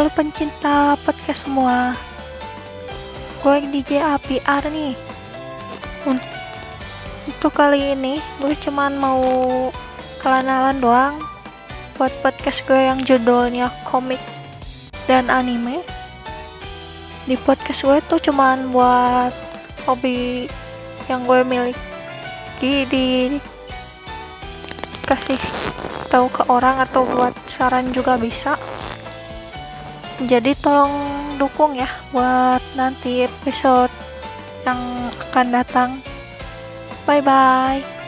Halo pencinta podcast semua. Gue DJ APR nih. Un- Untuk kali ini gue cuman mau kenalan doang Buat podcast gue yang judulnya komik dan anime. Di podcast gue tuh cuman buat hobi yang gue miliki di kasih tahu ke orang atau buat saran juga bisa jadi tolong dukung ya buat nanti episode yang akan datang. Bye bye